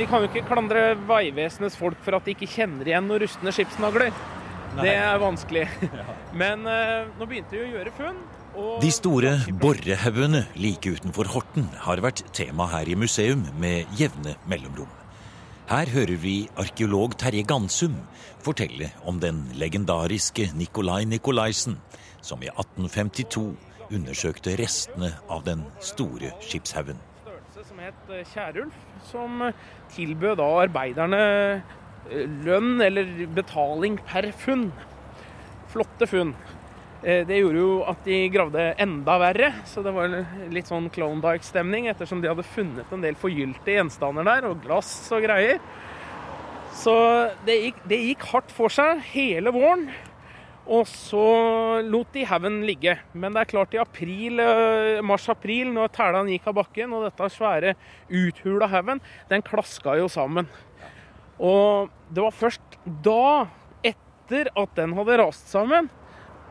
vi kan jo ikke klandre Vegvesenets folk for at de ikke kjenner igjen noen rustne skipsnagler. Det er vanskelig. Men uh, nå begynte vi å gjøre funn. De store borrehaugene like utenfor Horten har vært tema her i museum med jevne mellomrom. Her hører vi arkeolog Terje Gansum fortelle om den legendariske Nikolai Nikolaisen, som i 1852 undersøkte restene av den store skipshaugen. Het eh, Kjærulf, som eh, tilbød da arbeiderne eh, lønn eller betaling per funn. Flotte funn. Det gjorde jo at de gravde enda verre, så det var litt sånn Klondyke-stemning, ettersom de hadde funnet en del forgylte gjenstander der, og glass og greier. Så det gikk, det gikk hardt for seg hele våren. Og så lot de haugen ligge. Men det er klart i april, eh, mars-april, når tælan gikk av bakken, og dette svære uthula haugen, den klaska jo sammen. Og det var først da, etter at den hadde rast sammen,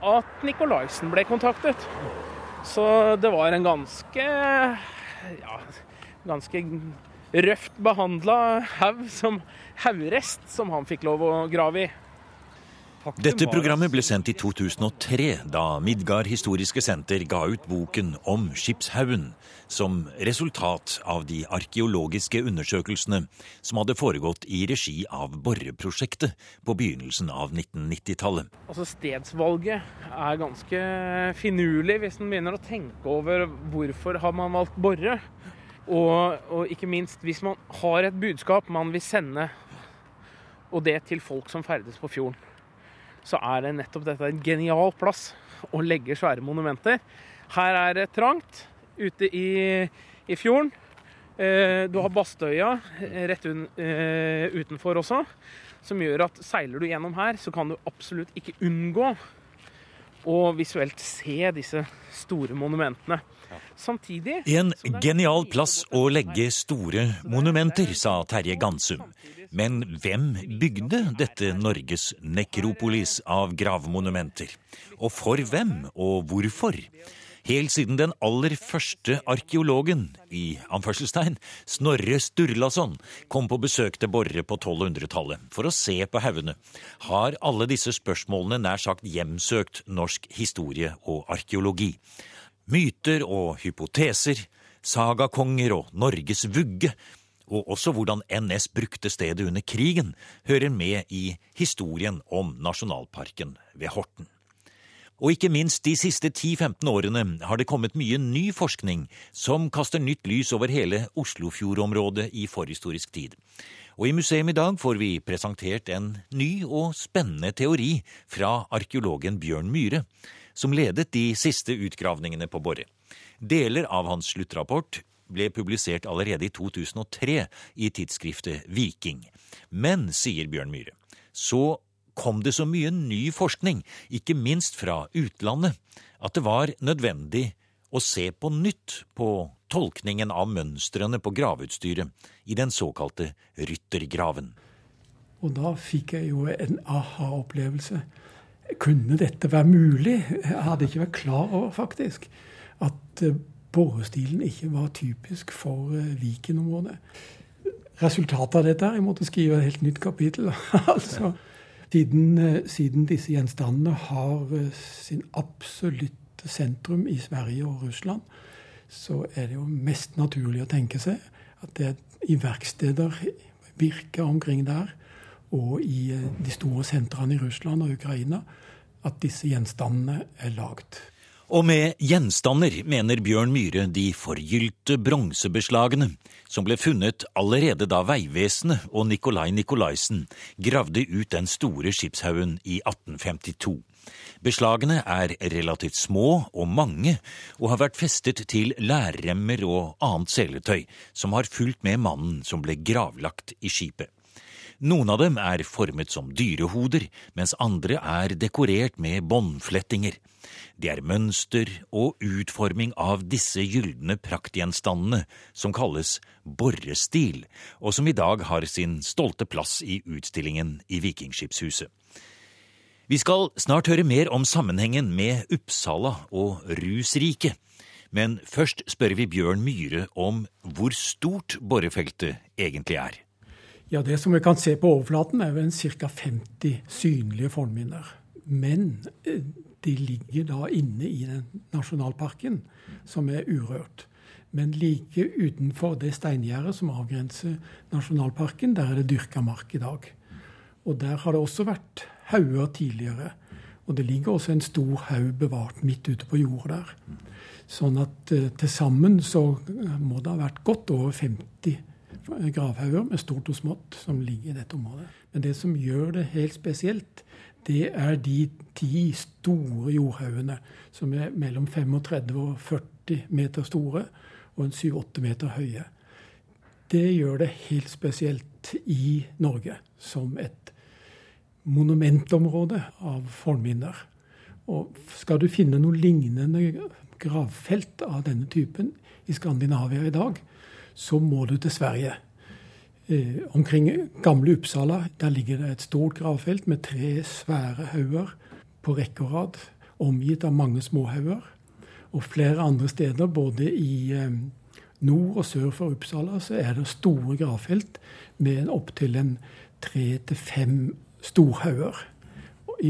at Nikolaisen ble kontaktet. Så det var en ganske ja, ganske røft behandla haug som haurest som han fikk lov å grave i. Dette programmet ble sendt i 2003, da Midgard Historiske Senter ga ut boken om Skipshaugen, som resultat av de arkeologiske undersøkelsene som hadde foregått i regi av Borreprosjektet på begynnelsen av 1990-tallet. Altså Stedsvalget er ganske finurlig hvis en begynner å tenke over hvorfor har man valgt Borre. Og, og ikke minst hvis man har et budskap man vil sende, og det til folk som ferdes på fjorden så er det nettopp dette en genial plass å legge svære monumenter. Her er det trangt ute i, i fjorden. Eh, du har Bastøya rett un, eh, utenfor også, som gjør at seiler du gjennom her, så kan du absolutt ikke unngå å visuelt se disse store monumentene. Samtidig En genial plass å legge store monumenter, sa Terje Gansum. Men hvem bygde dette Norges nekropolis av gravmonumenter? Og for hvem, og hvorfor? Helt siden den aller første arkeologen, i anførselstegn, Snorre Sturlason, kom på besøk til Borre på 1200-tallet for å se på haugene, har alle disse spørsmålene nær sagt hjemsøkt norsk historie og arkeologi. Myter og hypoteser, sagakonger og Norges vugge, og også hvordan NS brukte stedet under krigen, hører med i historien om nasjonalparken ved Horten. Og ikke minst de siste 10-15 årene har det kommet mye ny forskning som kaster nytt lys over hele Oslofjordområdet i forhistorisk tid. Og i museum i dag får vi presentert en ny og spennende teori fra arkeologen Bjørn Myhre, som ledet de siste utgravningene på Borre. Deler av hans sluttrapport ble publisert allerede i 2003 i tidsskriftet Viking. Men, sier Bjørn Myhre, så kom det så mye ny forskning, ikke minst fra utlandet, at det var nødvendig å se på nytt på tolkningen av mønstrene på gravutstyret i den såkalte ryttergraven. Og da fikk jeg jo en aha-opplevelse. Kunne dette være mulig? Jeg hadde ikke vært klar over, faktisk, at eh, borestilen ikke var typisk for eh, Viken-området. Resultatet av dette er jeg måtte skrive et helt nytt kapittel. altså, siden, eh, siden, disse gjenstandene har sin absolutte sentrum i Sverige og Russland, så er det jo mest naturlig å tenke seg at det i verksteder virker omkring der, og i eh, de store sentrene i Russland og Ukraina at disse gjenstandene er lagd. Og med gjenstander mener Bjørn Myhre de forgylte bronsebeslagene som ble funnet allerede da Vegvesenet og Nikolai Nikolaisen gravde ut den store skipshaugen i 1852. Beslagene er relativt små og mange, og har vært festet til lærremmer og annet seletøy som har fulgt med mannen som ble gravlagt i skipet. Noen av dem er formet som dyrehoder, mens andre er dekorert med båndflettinger. Det er mønster og utforming av disse gylne praktgjenstandene som kalles borrestil, og som i dag har sin stolte plass i utstillingen i Vikingskipshuset. Vi skal snart høre mer om sammenhengen med Uppsala og rusriket. Men først spør vi Bjørn Myhre om hvor stort borefeltet egentlig er. Ja, Det som vi kan se på overflaten, er vel ca. 50 synlige fornminner. Men eh, de ligger da inne i den nasjonalparken, som er urørt. Men like utenfor det steingjerdet som avgrenser nasjonalparken, der er det dyrka mark i dag. Og der har det også vært hauger tidligere. Og det ligger også en stor haug bevart midt ute på jordet der. Sånn at eh, til sammen så må det ha vært godt over 50 gravhauger med stort og smått som ligger i dette området. Men det som gjør det helt spesielt, det er de ti store jordhaugene som er mellom 35 og 40 meter store og en 7-8 meter høye. Det gjør det helt spesielt i Norge som et monumentområde av fornminner. Og skal du finne noe lignende gravfelt av denne typen i Skandinavia i dag, så må du til Sverige. Eh, omkring gamle Uppsala der ligger det et stort gravfelt med tre svære hauger på rekke og rad, omgitt av mange småhauger. Og flere andre steder, både i eh, nord og sør for Uppsala, så er det store gravfelt med opptil tre til fem storhauger.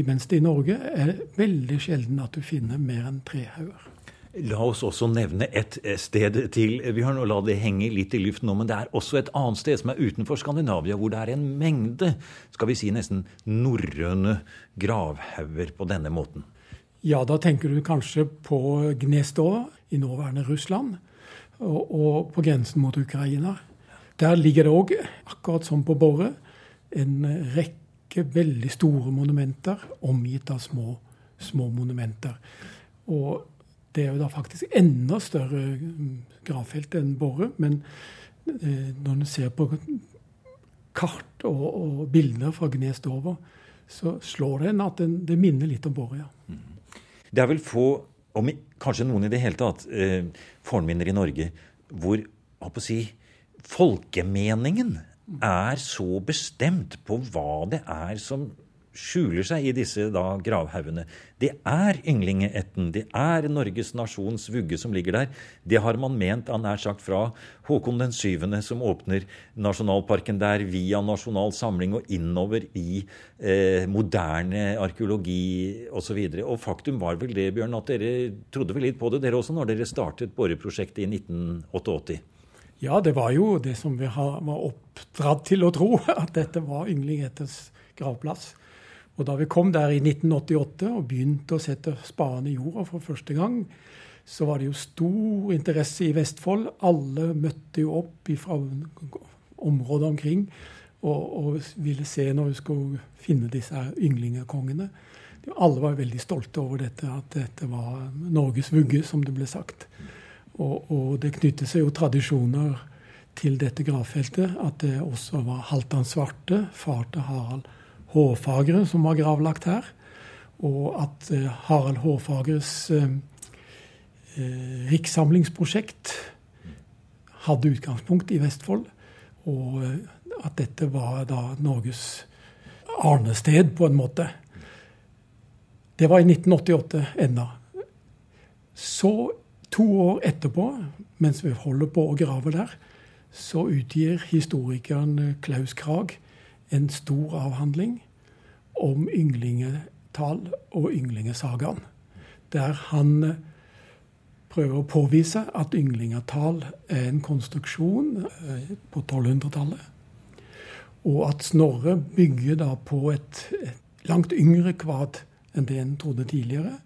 Mens det i Norge er veldig sjelden at du finner mer enn tre hauger. La oss også nevne et sted til, Bjørn, og la det henge litt i luften nå. Men det er også et annet sted som er utenfor Skandinavia, hvor det er en mengde, skal vi si nesten norrøne gravhauger på denne måten. Ja, da tenker du kanskje på Gnestova i nåværende Russland, og, og på grensen mot Ukraina. Der ligger det òg, akkurat som på Borre, en rekke veldig store monumenter omgitt av små, små monumenter. Og det er jo da faktisk enda større mm, gravfelt enn Borre. Men eh, når en ser på kart og, og bilder fra Gnestova, så slår det en at den, det minner litt om Borre, ja. Mm. Det er vel få, om kanskje noen i det hele tatt, eh, fornminner i Norge hvor på å si, folkemeningen er så bestemt på hva det er som skjuler seg i disse da gravhaugene. Det er ynglingeætten. Det er Norges nasjons vugge som ligger der. Det har man ment av nær sagt fra Håkon den syvende, som åpner nasjonalparken der via Nasjonal Samling og innover i eh, moderne arkeologi osv. Og, så og faktum var vel det, Bjørn, at dere trodde vel litt på det, dere også, når dere startet boreprosjektet i 1988? Ja, det var jo det som vi var oppdratt til å tro, at dette var ynglingetters gravplass. Og da vi kom der i 1988 og begynte å sette spaden i jorda for første gang, så var det jo stor interesse i Vestfold. Alle møtte jo opp fra området omkring og, og, ville se når vi skulle finne disse ynglingekongene. Alle var veldig stolte over dette, at dette var Norges vugge, som det ble sagt. Og, og det knyttet seg jo tradisjoner til dette gravfeltet. At det også var Halvdan Svarte, far til Harald Hårfagre som var gravlagt her. Og at eh, Harald Hårfagres eh, eh, rikssamlingsprosjekt hadde utgangspunkt i Vestfold. Og at dette var da Norges arnested, på en måte. Det var i 1988 enda. Så, to år etterpå, mens vi holder på å grave der, så utgir historikeren Klaus Krag en stor avhandling om ynglingetall og ynglingesagaen. Der han eh, prøver å påvise at ynglingetall er en konstruksjon eh, på 1200-tallet. Og at Snorre bygger da på et, et langt yngre kvad enn det en trodde tidligere.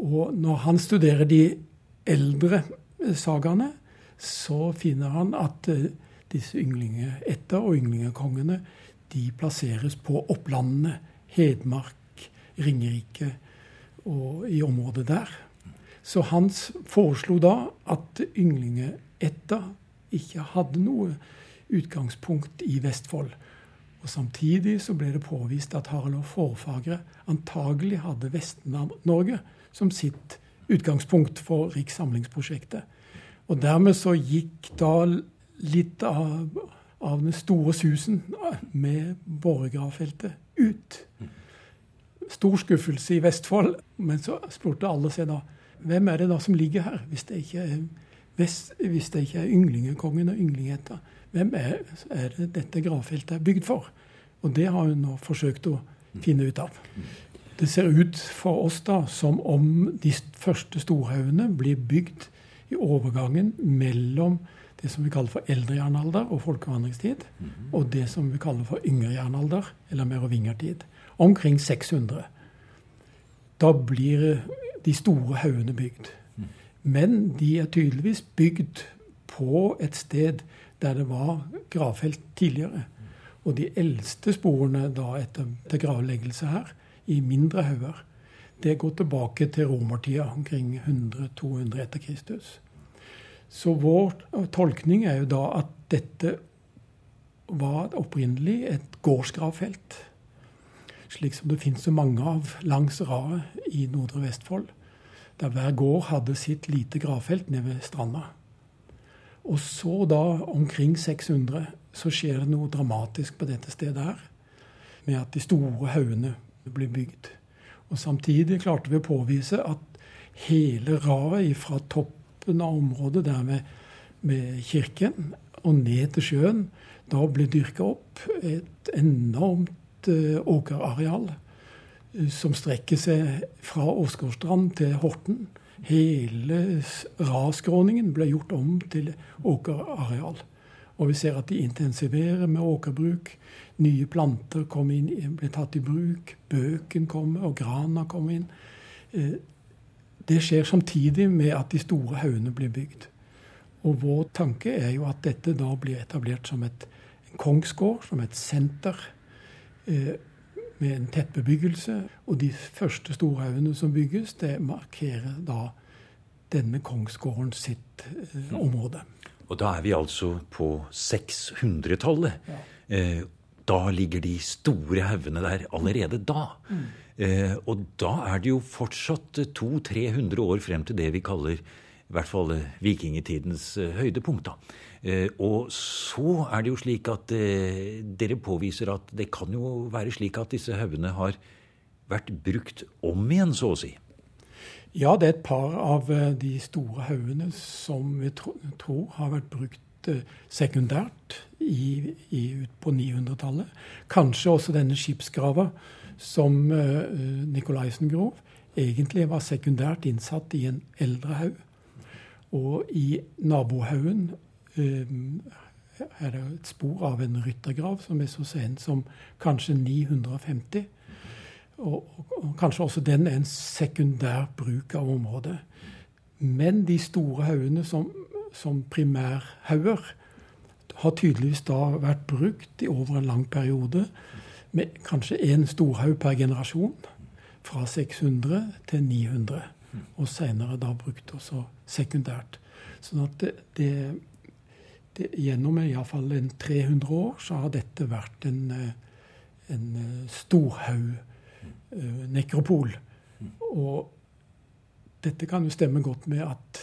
Og når han studerer de eldre eh, sagaene, så finner han at disse ynglingeætter og ynglingekongene de plasseres på opplandene. Hedmark, Ringerike og i området der. Så Hans foreslo da at ynglingætta ikke hadde noe utgangspunkt i Vestfold. Og Samtidig så ble det påvist at Harald og Forfagre antagelig hadde Vest-Norge som sitt utgangspunkt for Rikssamlingsprosjektet. Og dermed så gikk da litt av av den store susen med Borregaardfeltet ut. Stor skuffelse i Vestfold. Men så spurte alle seg da hvem er det da som ligger her, hvis det ikke er, vest, det ikke er ynglingekongen og ynglingeta? Hvem er, er det dette gravfeltet er bygd for? Og det har hun nå forsøkt å finne ut av. Det ser ut for oss da som om de første storhaugene blir bygd i overgangen mellom det som vi kaller for eldre jernalder og folkevandringstid, og det som vi kaller for yngre jernalder, eller merovingertid. Omkring 600. Da blir de store haugene bygd. Men de er tydeligvis bygd på et sted der det var gravfelt tidligere. Og de eldste sporene da etter, etter gravleggelse her, i mindre hauger, det går tilbake til romertida, omkring 100-200 etter Kristus. Så vår tolkning er jo da at dette var opprinnelig et gårdsgravfelt. Slik som det finnes så mange av langs raret i Nordre Vestfold. Der hver gård hadde sitt lite gravfelt nede ved stranda. Og så da, omkring 600, så skjer det noe dramatisk på dette stedet her. Med at de store haugene blir bygd. Og samtidig klarte vi å påvise at hele raret fra toppen av området der med, med kirken og ned til sjøen, da ble dyrka opp et enormt uh, åkerareal uh, som strekker seg fra Åsgårdstrand til Horten. Hele rasskråningen ble gjort om til åkerareal. Og vi ser at de intensiverer med åkerbruk. Nye planter inn, ble tatt i bruk. Bøken kommer, og grana kommer inn. Det skjer samtidig med at de store haugene blir bygd. Og vår tanke er jo at dette da blir etablert som et kongsgård, som et senter. Eh, med en tett bebyggelse. Og de første storhaugene som bygges, det markerer da denne kongsgården sitt eh, område. Og da er vi altså på 600-tallet. Ja. Eh, da ligger de store haugene der allerede da. Mm. Eh, og da er det jo fortsatt 200-300 år frem til det vi kaller i hvert fall vikingetidens eh, høydepunkt. da. Eh, og så er det jo slik at eh, dere påviser at det kan jo være slik at disse haugene har vært brukt om igjen, så å si. Ja, det er et par av eh, de store haugene som vi tror har vært brukt sekundært i, i, ut på 900-tallet. Kanskje også denne skipsgrava som uh, Nikolaisen grov, egentlig var sekundært innsatt i en eldre haug. Og i nabohaugen Ehm, er det et spor av en ryttergrav som er så sent som kanskje 950. Og, og, kanskje også den er en sekundær bruk av området. Men de store haugene som, som primærhauger har tydeligvis da vært brukt i over en lang periode. Med kanskje én storhaug per generasjon. Fra 600 til 900. Og seinere da brukt også sekundært. Sånn at det, det det, gjennom iallfall 300 år så har dette vært en, eh, en eh, storhaug-nekropol. Eh, Og dette kan jo stemme godt med at,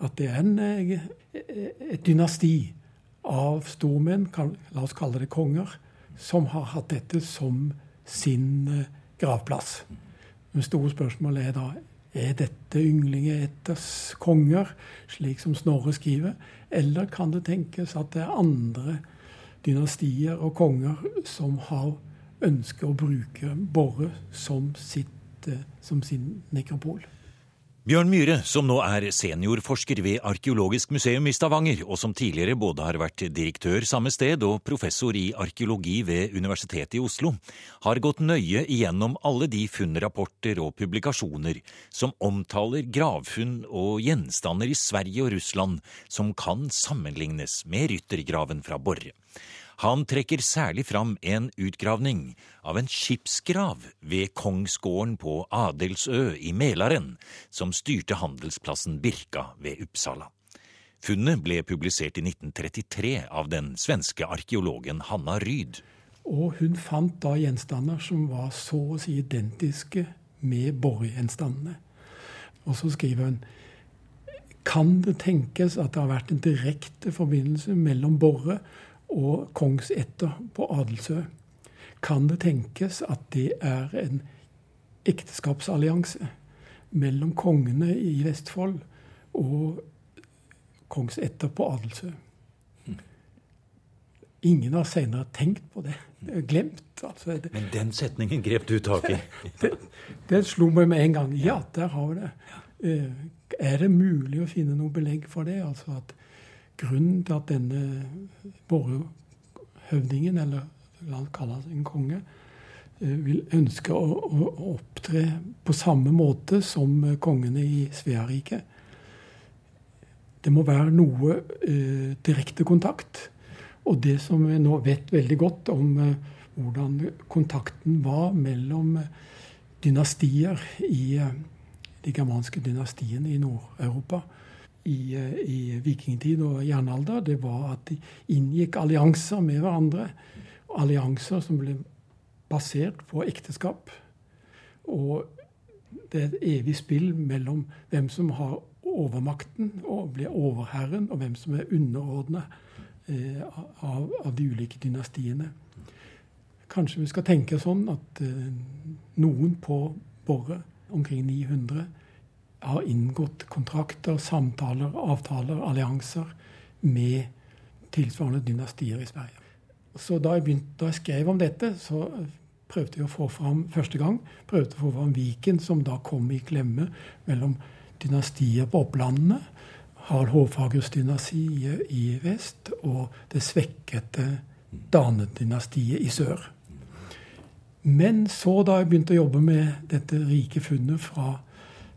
at det er en, et dynasti av stormenn, la oss kalle det konger, som har hatt dette som sin gravplass. Det store spørsmålet er da er dette ynglinger etter konger, slik som Snorre skriver? Eller kan det tenkes at det er andre dynastier og konger som har ønsket å bruke Borre som, sitt, eh, som sin nekropol? Bjørn Myhre, som nå er seniorforsker ved Arkeologisk museum i Stavanger, og som tidligere både har vært direktør samme sted og professor i arkeologi ved Universitetet i Oslo, har gått nøye igjennom alle de funnrapporter og publikasjoner som omtaler gravfunn og gjenstander i Sverige og Russland som kan sammenlignes med ryttergraven fra Borre. Han trekker særlig fram en utgravning av en skipsgrav ved kongsgården på Adelsø i Mälaren, som styrte handelsplassen Birka ved Uppsala. Funnet ble publisert i 1933 av den svenske arkeologen Hanna Ryd. Og hun fant da gjenstander som var så å si identiske med borregjenstandene. Og så skriver hun kan det tenkes at det har vært en direkte forbindelse mellom Borre og kongsætter på Adelsø. Kan det tenkes at det er en ekteskapsallianse mellom kongene i Vestfold og kongsætter på Adelsø? ingen har senere tenkt på det. Glemt. Altså. Men den setningen grep du tak i? den, det, slo meg med en gang. Ja, der har vi det. Eh, er det mulig å finne noe belegg for det? Altså at grunnen til at denne borgerhøvdingen, eller la han en konge, eh, vil ønske å, å, opptre på samme måte som kongene i Sveariket. Det må være noe eh, direkte kontakt. Og det som vi nå vet veldig godt om eh, hvordan kontakten var mellom eh, dynastier i eh, de germanske dynastiene i Nord-Europa i, i vikingtid og jernalder, det var at de inngikk allianser med hverandre. Allianser som ble basert på ekteskap. Og det er et evig spill mellom hvem som har overmakten og blir overherren, og hvem som er underordna eh, av, av, de ulike dynastiene. Kanskje vi skal tenke sånn at eh, noen på Borre, omkring 900, har inngått kontrakter, samtaler, avtaler, allianser med tilsvarende dynastier i Sverige. Så da jeg, begynte, da jeg skrev om dette, så prøvde jeg å få fram første gang prøvde å få fram Viken, som da kom i klemme mellom dynastier på Opplandene, Harald Hårfagers dynasti i vest og det svekkede Dane-dynastiet i sør. Men så, da jeg begynte å jobbe med dette rike funnet fra,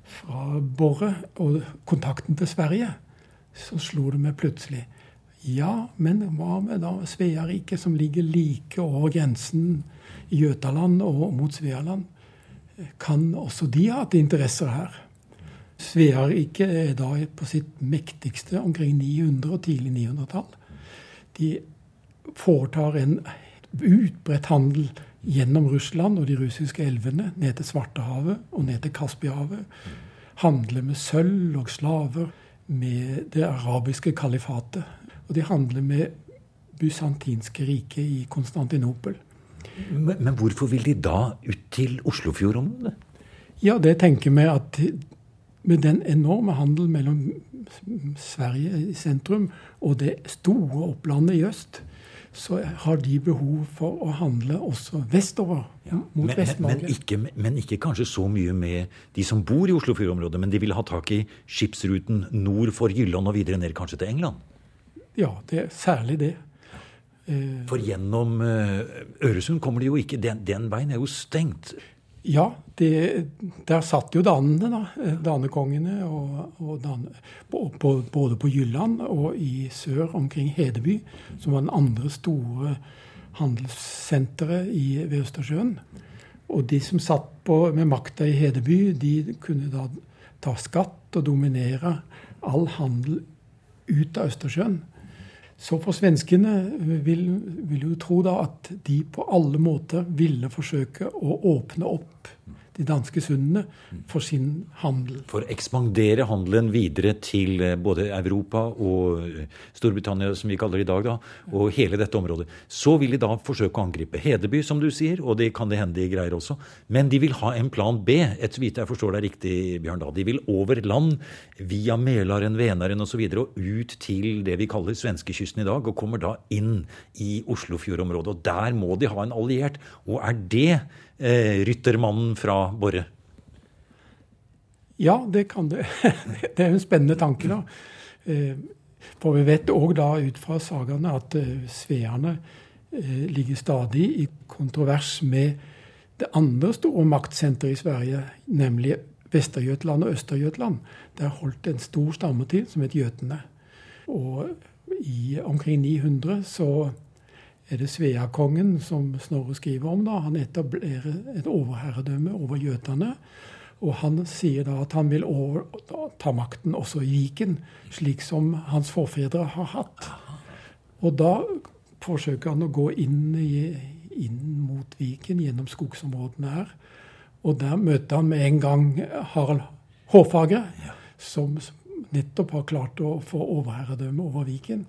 fra Borre og kontakten til Sverige, så slo det meg plutselig Ja, men hva med da Sveariket, som ligger like over grensen i Jøtaland og mot Svealand? Kan også de ha hatt interesser her? Sveariket er da på sitt mektigste omkring 900- og tidlig 900-tall. De foretar en utbredt handel gjennom Russland og de russiske elvene ned til Svartehavet og ned til Kaspihavet. Handler med sølv og slaver med det arabiske kalifatet. Og de handler med bysantinske riket i Konstantinopel. Men, men, hvorfor vil de da ut til Oslofjordområdet? Ja, det tenker vi at med den enorme handelen mellom Sverige i sentrum og det store opplandet i øst, så har de behov for å handle også vestover. Ja. mot Vest-Norge. Men, ikke, men, ikke kanskje så mye med de som bor i Oslofjordområdet, men de vil ha tak i skipsruten nord for Jylland og videre ned kanskje til England? Ja, det er særlig det. For gjennom eh, Øresund kommer de jo ikke Den, den veien er jo stengt. Ja, det, der satt jo danene, da. Danekongene. Og, og dane, både på Jylland og i sør omkring Hedeby, som var den andre store handelssenteret ved Østersjøen. Og de som satt på, med makta i Hedeby, de kunne da ta skatt og dominere all handel ut av Østersjøen. Så for svenskene vil, vil jo tro da at de på alle måter ville forsøke å åpne opp de danske sundene for sin handel. For å ekspandere handelen videre til eh, både Europa og eh, Storbritannia, som vi kaller det i dag, da, og hele dette området. Så vil de da forsøke å angripe Hedeby, som du sier, og det kan det hende de greier også. Men de vil ha en plan B, et så vidt jeg forstår deg riktig, Bjørn da. De vil over land, via Mälaren, Vänaren osv., og, så og ut til det vi kaller svenskekysten i dag, og kommer da inn i Oslofjordområdet. Og der må de ha en alliert. Og er det eh, ryttermannen fra Borre? Ja, det kan det. Det er en spennende tanke, da. Eh, for vi vet òg da ut fra sagaene at sveerne sveene eh, ligger stadig i kontrovers med det andre store maktsenteret i Sverige, nemlig Vestergötland og Østergötland. Der holdt en stor stamme til som het jøtene. Og i omkring 900 så er det Sveakongen som Snorre skriver om. da. Han etablerer et overherredømme over jøtene. Og han sier da at han vil over, ta makten også i Viken, slik som hans forfedre har hatt. Og da forsøker han å gå inn, i, inn mot Viken gjennom skogsområdene her. Og der møter han med en gang Harald Hårfagre, som nettopp har klart å få overherredømme over Viken.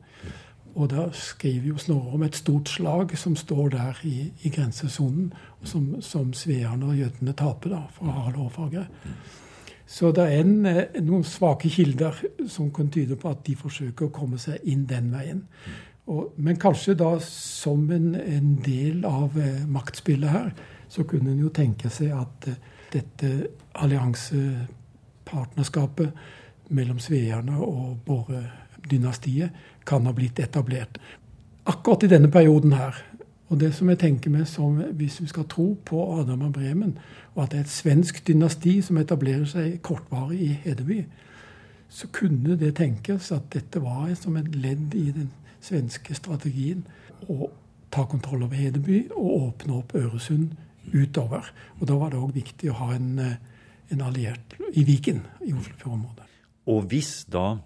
Og da skriver jo Snorre om et stort slag som står der i, i grensesonen, som, som sveerne og jødene taper da, fra Harald Hårfagre. Så det er en, eh, noen svake kilder som kan tyde på at de forsøker å komme seg inn den veien. Og, men kanskje da som en, en del av eh, maktspillet her, så kunne en jo tenke seg at eh, dette alliansepartnerskapet mellom sveerne og Borre-dynastiet kan ha blitt etablert. Akkurat i denne perioden her. Og det som jeg tenker med som, Hvis vi skal tro på Adam av Bremen, og at det er et svensk dynasti som etablerer seg kortvarig i Hedeby, så kunne det tenkes at dette var som et ledd i den svenske strategien å ta kontroll over Hedeby og åpne opp Øresund utover. Og Da var det òg viktig å ha en, eh, en, alliert i Viken, i Oslofjordområdet. Og hvis da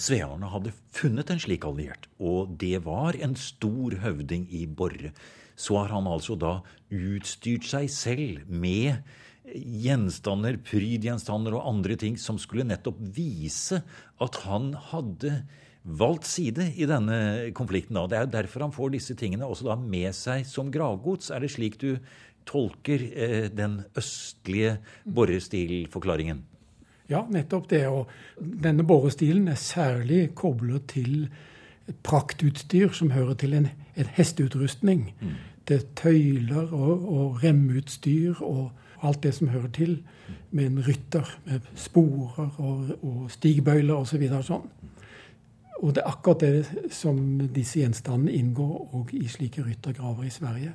sveerne hadde funnet en slik alliert, og det var en stor høvding i Borre, så har han altså da utstyrt seg selv med gjenstander, prydgjenstander og andre ting som skulle nettopp vise at han hadde valgt side i denne konflikten. Det er derfor han får disse tingene også da med seg som gravgods. Er det slik du tolker eh, den østlige borrestilforklaringen? Ja, nettopp det. Og denne borestilen er særlig koblet til et praktutstyr som hører til en, en hesteutrustning. Mm. Det er tøyler og, og remutstyr og alt det som hører til med en rytter, med sporer og, og stigbøyler osv. Så videre, sånn. Og det er akkurat det som disse gjenstandene inngår òg i slike ryttergraver i Sverige.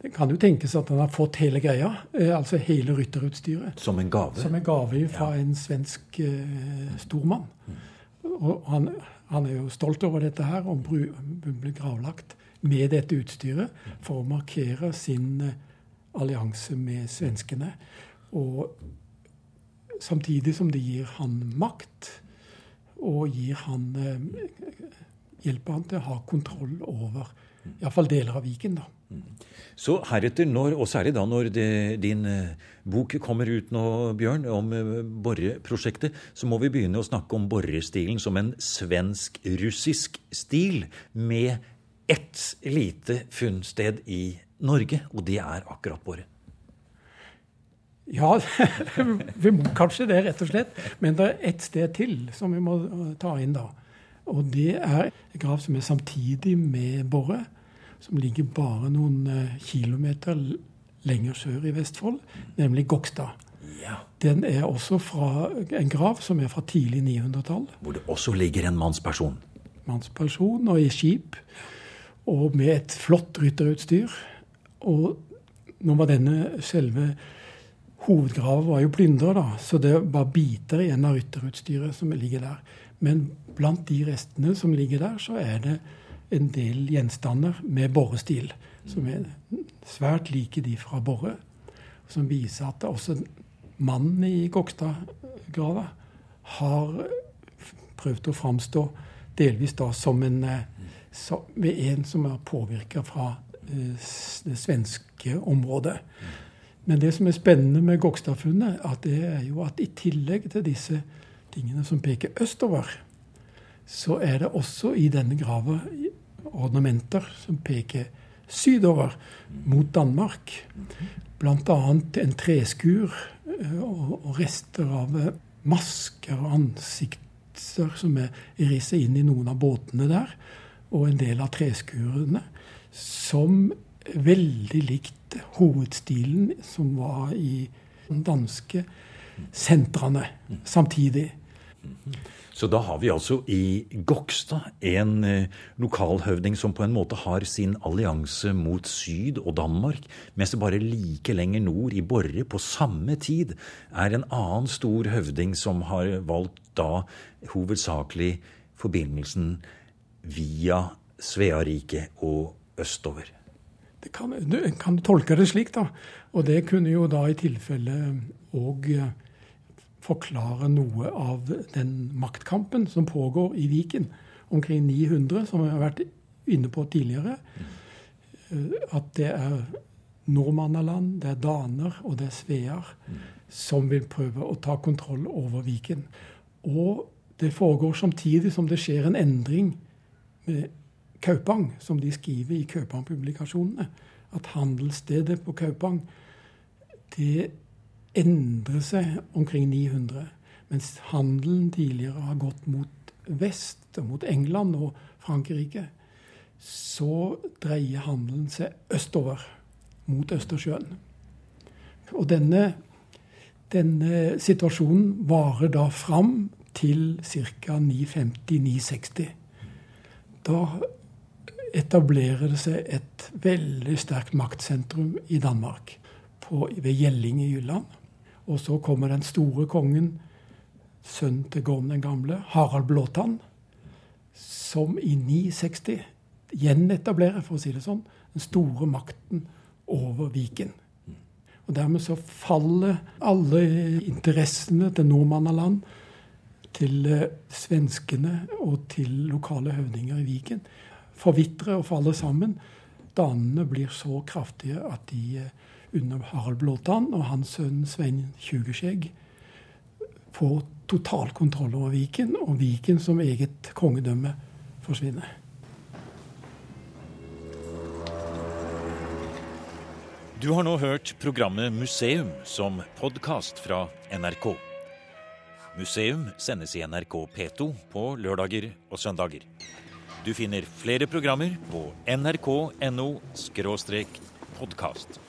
Det kan jo tenkes at han har fått hele greia, eh, altså hele rytterutstyret. Som en gave? Som en gave fra ja. en svensk eh, stormann. Mm. Og han, han, er jo stolt over dette her, og blir gravlagt med dette utstyret for å markere sin uh, allianse med svenskene. Og samtidig som det gir han makt, og gir han eh, hjelper han til å ha kontroll over iallfall deler av Viken. da. Så heretter, når, og særlig da når det, din eh, bok kommer ut nå, Bjørn, om boreprosjektet, så må vi begynne å snakke om Borre-stilen som en svensk-russisk stil med ett lite funnsted i Norge, og det er akkurat Borre. Ja, vi må kanskje det, rett og slett. Men det er ett sted til som vi må eh, ta inn da. Og det er grav som er samtidig med Borre som ligger bare noen eh, kilometer lenger sør i Vestfold, nemlig Gokstad. Ja. Den er også fra en grav som er fra tidlig 900-tall. Hvor det også ligger en mannsperson. Mannsperson og i skip. Og med et flott rytterutstyr. Og nå var denne selve hovedgraven var jo plyndra, da, så det var biter igjen av rytterutstyret som ligger der. Men blant de restene som ligger der, så er det en del gjenstander med borestil, som er svært like de fra Borre. Som viser at også mannen i Gokstadgrava har prøvd å framstå delvis da som en, som, en som er påvirka fra eh, det svenske området. Men det som er spennende med Gokstadfunnet, at det er jo at i tillegg til disse tingene som peker østover, så er det også i denne grava ornamenter som peker sydover mot Danmark. Bl.a. en treskur eh, og rester av eh, masker og ansikter som er risset inn i noen av båtene der, og en del av treskurene, som veldig likt hovedstilen som var i danske sentrene samtidig. Så da har vi altså i Gokstad en eh, lokalhøvding som på en måte har sin allianse mot Syd og Danmark, mens det bare like lenger nord, i Borre, på samme tid, er en annen stor høvding som har valgt da hovedsakelig forbindelsen via Sveariket og østover. Kan, du kan tolke det slik, da. Og det kunne jo da i tilfelle òg forklare noe av den maktkampen som pågår i Viken omkring 900, som vi har vært inne på tidligere. Eh, at det er nordmannaland, det er daner og det er sveer som vil prøve å ta kontroll over Viken. Og det foregår samtidig som det skjer en endring med Kaupang, som de skriver i Kaupang-publikasjonene. At handelsstedet på Kaupang det endre seg omkring 900. Mens handelen tidligere har gått mot vest, og mot England og Frankrike. så dreier handelen seg østover, mot Østersjøen. Og denne, denne situasjonen varer da fram til ca. 950-960. Da etablerer det seg et veldig sterkt maktsentrum i Danmark, på, ved Gjelling i Jylland. Og så kommer den store kongen, sønnen til Gorm den gamle, Harald Blåtann, som i 960 gjenetablerer, for å si det sånn, den store makten over Viken. Og Dermed så faller alle interessene til nordmannaland til eh, svenskene og til lokale høvdinger i Viken forvitrer og faller sammen. Danene blir så kraftige at de eh, under Harald Blåtann og hans sønn Svein Tjugeskjegg får total kontroll over Viken, og Viken som eget kongedømme forsvinner. Du har nå hørt programmet Museum som podkast fra NRK. Museum sendes i NRK P2 på lørdager og søndager. Du finner flere programmer på nrk.no podkast.